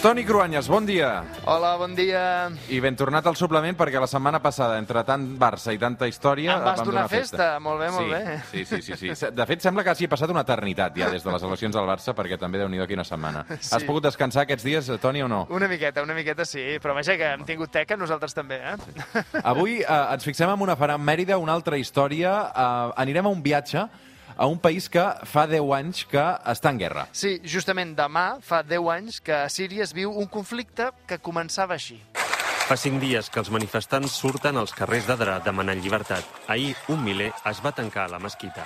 Toni Cruanyes, bon dia. Hola, bon dia. I ben tornat al suplement perquè la setmana passada, entre tant Barça i tanta història... Em vas donar donar festa. Molt bé, molt sí, bé. Sí, sí, sí, sí. De fet, sembla que hagi passat una eternitat ja des de les eleccions del Barça, perquè també déu nhi quina setmana. Sí. Has pogut descansar aquests dies, Toni, o no? Una miqueta, una miqueta sí, però vaja que hem tingut teca nosaltres també, eh? Avui eh, ens fixem en una efemèride, una altra història. Eh, anirem a un viatge a un país que fa 10 anys que està en guerra. Sí, justament demà fa 10 anys que a Síria es viu un conflicte que començava així. Fa cinc dies que els manifestants surten als carrers d'Adra demanant llibertat. Ahir, un miler es va tancar a la mesquita.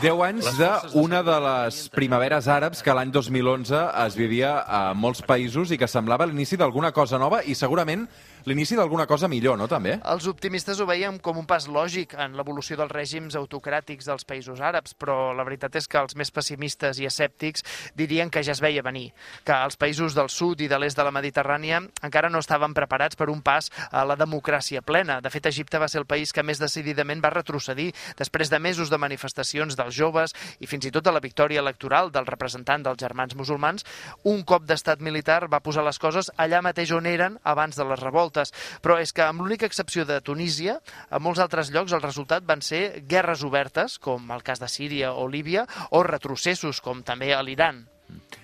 10 anys d'una de les primaveres àrabs que l'any 2011 es vivia a molts països i que semblava l'inici d'alguna cosa nova i segurament l'inici d'alguna cosa millor, no, també? Els optimistes ho veiem com un pas lògic en l'evolució dels règims autocràtics dels països àrabs, però la veritat és que els més pessimistes i escèptics dirien que ja es veia venir, que els països del sud i de l'est de la Mediterrània encara no estaven preparats per un pas a la democràcia plena. De fet, Egipte va ser el país que més decididament va retrocedir després de mesos de manifestacions dels joves i fins i tot de la victòria electoral del representant dels germans musulmans, un cop d'estat militar va posar les coses allà mateix on eren abans de les revoltes revoltes, però és que amb l'única excepció de Tunísia, a molts altres llocs el resultat van ser guerres obertes, com el cas de Síria o Líbia, o retrocessos, com també a l'Iran.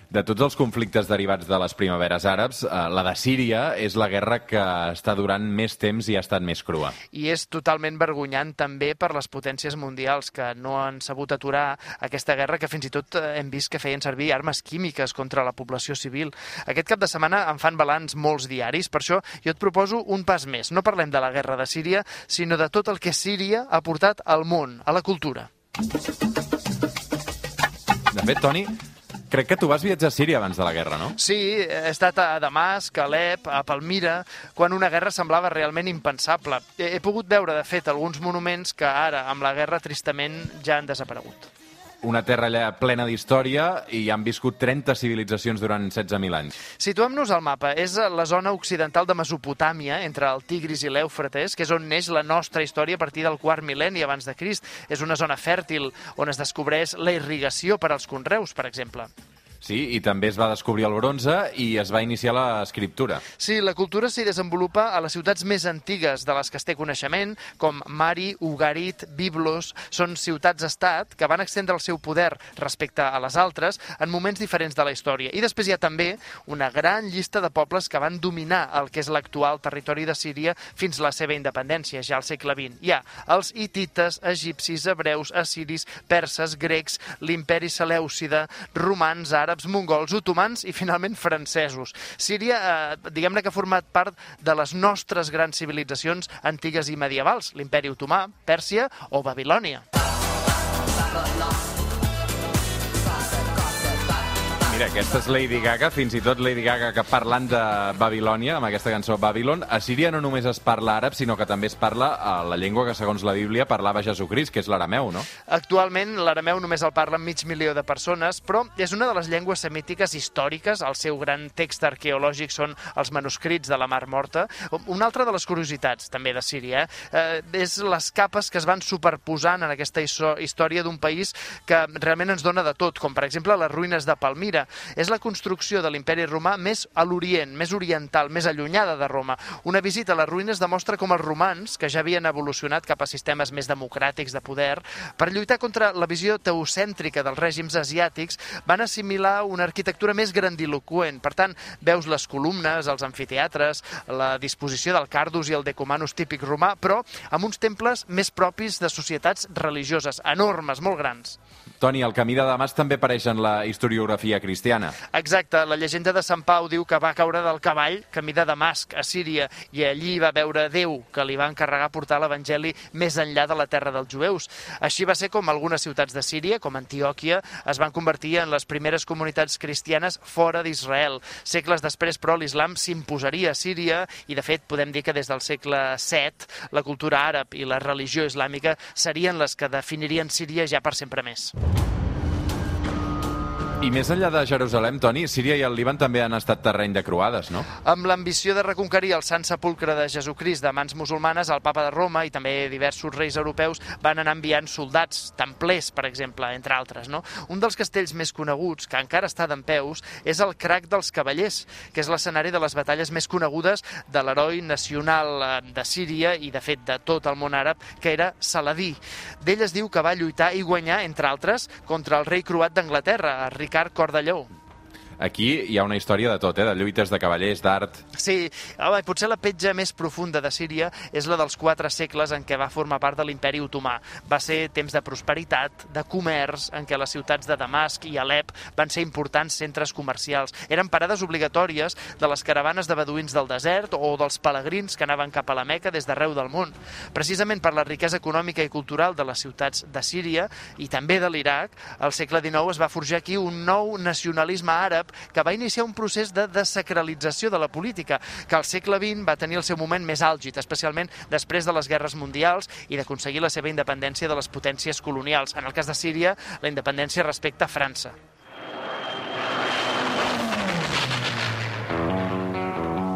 De tots els conflictes derivats de les primaveres àrabs, eh, la de Síria és la guerra que està durant més temps i ha estat més crua. I és totalment vergonyant també per les potències mundials que no han sabut aturar aquesta guerra que fins i tot eh, hem vist que feien servir armes químiques contra la població civil. Aquest cap de setmana en fan balanç molts diaris, per això jo et proposo un pas més. No parlem de la guerra de Síria, sinó de tot el que Síria ha portat al món, a la cultura. De fet, Toni, Crec que tu vas viatjar a Síria abans de la guerra, no? Sí, he estat a Damasc, a Alep, a Palmira, quan una guerra semblava realment impensable. He, he pogut veure, de fet, alguns monuments que ara, amb la guerra, tristament ja han desaparegut. Una terra allà plena d'història i han viscut 30 civilitzacions durant 16.000 anys. Situem-nos al mapa. És la zona occidental de Mesopotàmia, entre el Tigris i l'Èufrates, que és on neix la nostra història a partir del quart mil·lenni abans de Crist. És una zona fèrtil on es descobreix la irrigació per als conreus, per exemple. Sí, i també es va descobrir el bronze i es va iniciar l'escriptura. Sí, la cultura s'hi desenvolupa a les ciutats més antigues de les que es té coneixement, com Mari, Ugarit, Biblos. Són ciutats-estat que van extendre el seu poder respecte a les altres en moments diferents de la història. I després hi ha també una gran llista de pobles que van dominar el que és l'actual territori de Síria fins la seva independència, ja al segle XX. Hi ha els hitites, egipcis, hebreus, assiris, perses, grecs, l'imperi selèucida, romans, àrabs, àrabs, mongols, otomans i finalment francesos. Síria, eh, diguem-ne que ha format part de les nostres grans civilitzacions antigues i medievals, l'imperi otomà, Pèrsia o Babilònia. Aquesta és Lady Gaga, fins i tot Lady Gaga que parlant de Babilònia, amb aquesta cançó Babylon, a Síria no només es parla àrab, sinó que també es parla a la llengua que, segons la Bíblia, parlava Jesucrist, que és l'arameu, no? Actualment, l'arameu només el parla mig milió de persones, però és una de les llengües semítiques històriques. El seu gran text arqueològic són els manuscrits de la Mar Morta. Una altra de les curiositats, també de Síria, eh, és les capes que es van superposant en aquesta història d'un país que realment ens dona de tot, com per exemple les ruïnes de Palmira, és la construcció de l'imperi romà més a l'Orient, més oriental, més allunyada de Roma. Una visita a les ruïnes demostra com els romans, que ja havien evolucionat cap a sistemes més democràtics de poder, per lluitar contra la visió teocèntrica dels règims asiàtics, van assimilar una arquitectura més grandiloquent. Per tant, veus les columnes, els amfiteatres, la disposició del cardus i el decumanus típic romà, però amb uns temples més propis de societats religioses, enormes, molt grans. Toni, el camí de Damasc també apareix en la historiografia cristiana. Exacte, la llegenda de Sant Pau diu que va caure del cavall camí de Damasc, a Síria, i allí va veure Déu, que li va encarregar portar l'Evangeli més enllà de la terra dels jueus. Així va ser com algunes ciutats de Síria, com Antioquia, es van convertir en les primeres comunitats cristianes fora d'Israel. Segles després, però, l'islam s'imposaria a Síria i, de fet, podem dir que des del segle VII la cultura àrab i la religió islàmica serien les que definirien Síria ja per sempre més. I més enllà de Jerusalem, Toni, Síria i el Líban també han estat terreny de croades, no? Amb l'ambició de reconquerir el Sant Sepulcre de Jesucrist de mans musulmanes, el papa de Roma i també diversos reis europeus van anar enviant soldats, templers, per exemple, entre altres. No? Un dels castells més coneguts, que encara està d'en peus, és el Crac dels Cavallers, que és l'escenari de les batalles més conegudes de l'heroi nacional eh, de Síria i, de fet, de tot el món àrab, que era Saladí. D'ell es diu que va lluitar i guanyar, entre altres, contra el rei croat d'Anglaterra, Ricard Cordelló. Aquí hi ha una història de tot, eh? de lluites, de cavallers, d'art... Sí, home, potser la petja més profunda de Síria és la dels quatre segles en què va formar part de l'imperi otomà. Va ser temps de prosperitat, de comerç, en què les ciutats de Damasc i Alep van ser importants centres comercials. Eren parades obligatòries de les caravanes de beduïns del desert o dels pelegrins que anaven cap a la Meca des d'arreu del món. Precisament per la riquesa econòmica i cultural de les ciutats de Síria i també de l'Iraq, al segle XIX es va forjar aquí un nou nacionalisme àrab que va iniciar un procés de desacralització de la política, que al segle XX va tenir el seu moment més àlgid, especialment després de les guerres mundials i d'aconseguir la seva independència de les potències colonials. En el cas de Síria, la independència respecte a França.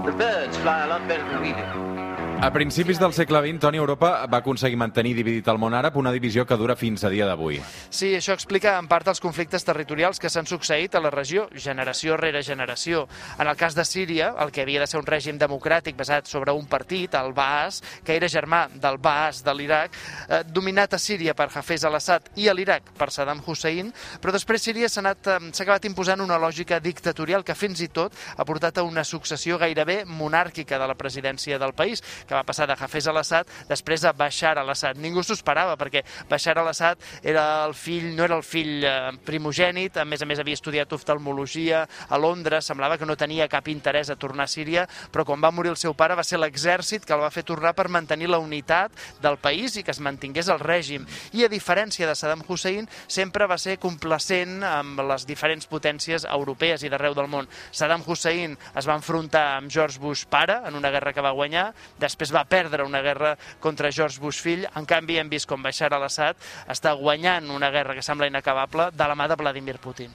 The birds fly a lot better than we do. A principis del segle XX, Toni, Europa va aconseguir mantenir dividit el món àrab, una divisió que dura fins a dia d'avui. Sí, això explica en part els conflictes territorials que s'han succeït a la regió, generació rere generació. En el cas de Síria, el que havia de ser un règim democràtic basat sobre un partit, el Baas, que era germà del Baas de l'Iraq, eh, dominat a Síria per Hafez al-Assad i a l'Iraq per Saddam Hussein, però després Síria s'ha eh, acabat imposant una lògica dictatorial que fins i tot ha portat a una successió gairebé monàrquica de la presidència del país, que que va passar de Hafez al-Assad després a Bashar al-Assad. Ningú s'ho esperava, perquè Bashar al-Assad era el fill, no era el fill eh, primogènit, a més a més havia estudiat oftalmologia a Londres, semblava que no tenia cap interès a tornar a Síria, però quan va morir el seu pare va ser l'exèrcit que el va fer tornar per mantenir la unitat del país i que es mantingués el règim. I a diferència de Saddam Hussein, sempre va ser complacent amb les diferents potències europees i d'arreu del món. Saddam Hussein es va enfrontar amb George Bush pare en una guerra que va guanyar, després després va perdre una guerra contra George Bush fill. En canvi, hem vist com Bashar al-Assad està guanyant una guerra que sembla inacabable de la mà de Vladimir Putin.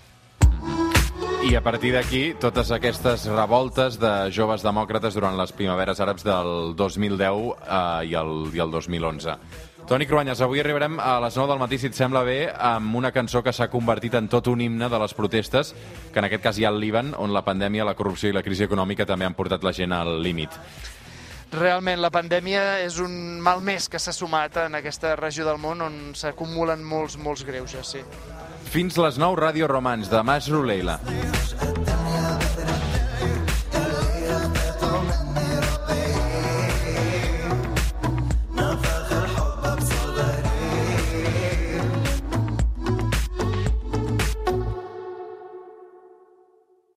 I a partir d'aquí, totes aquestes revoltes de joves demòcrates durant les primaveres àrabs del 2010 eh, i, el, i el 2011. Toni Cruanyes, avui arribarem a les 9 del matí, si et sembla bé, amb una cançó que s'ha convertit en tot un himne de les protestes, que en aquest cas hi ha el Líban, on la pandèmia, la corrupció i la crisi econòmica també han portat la gent al límit realment la pandèmia és un mal més que s'ha sumat en aquesta regió del món on s'acumulen molts, molts greuges, sí. Fins les 9, Ràdio Romans, de Mas Ruleila.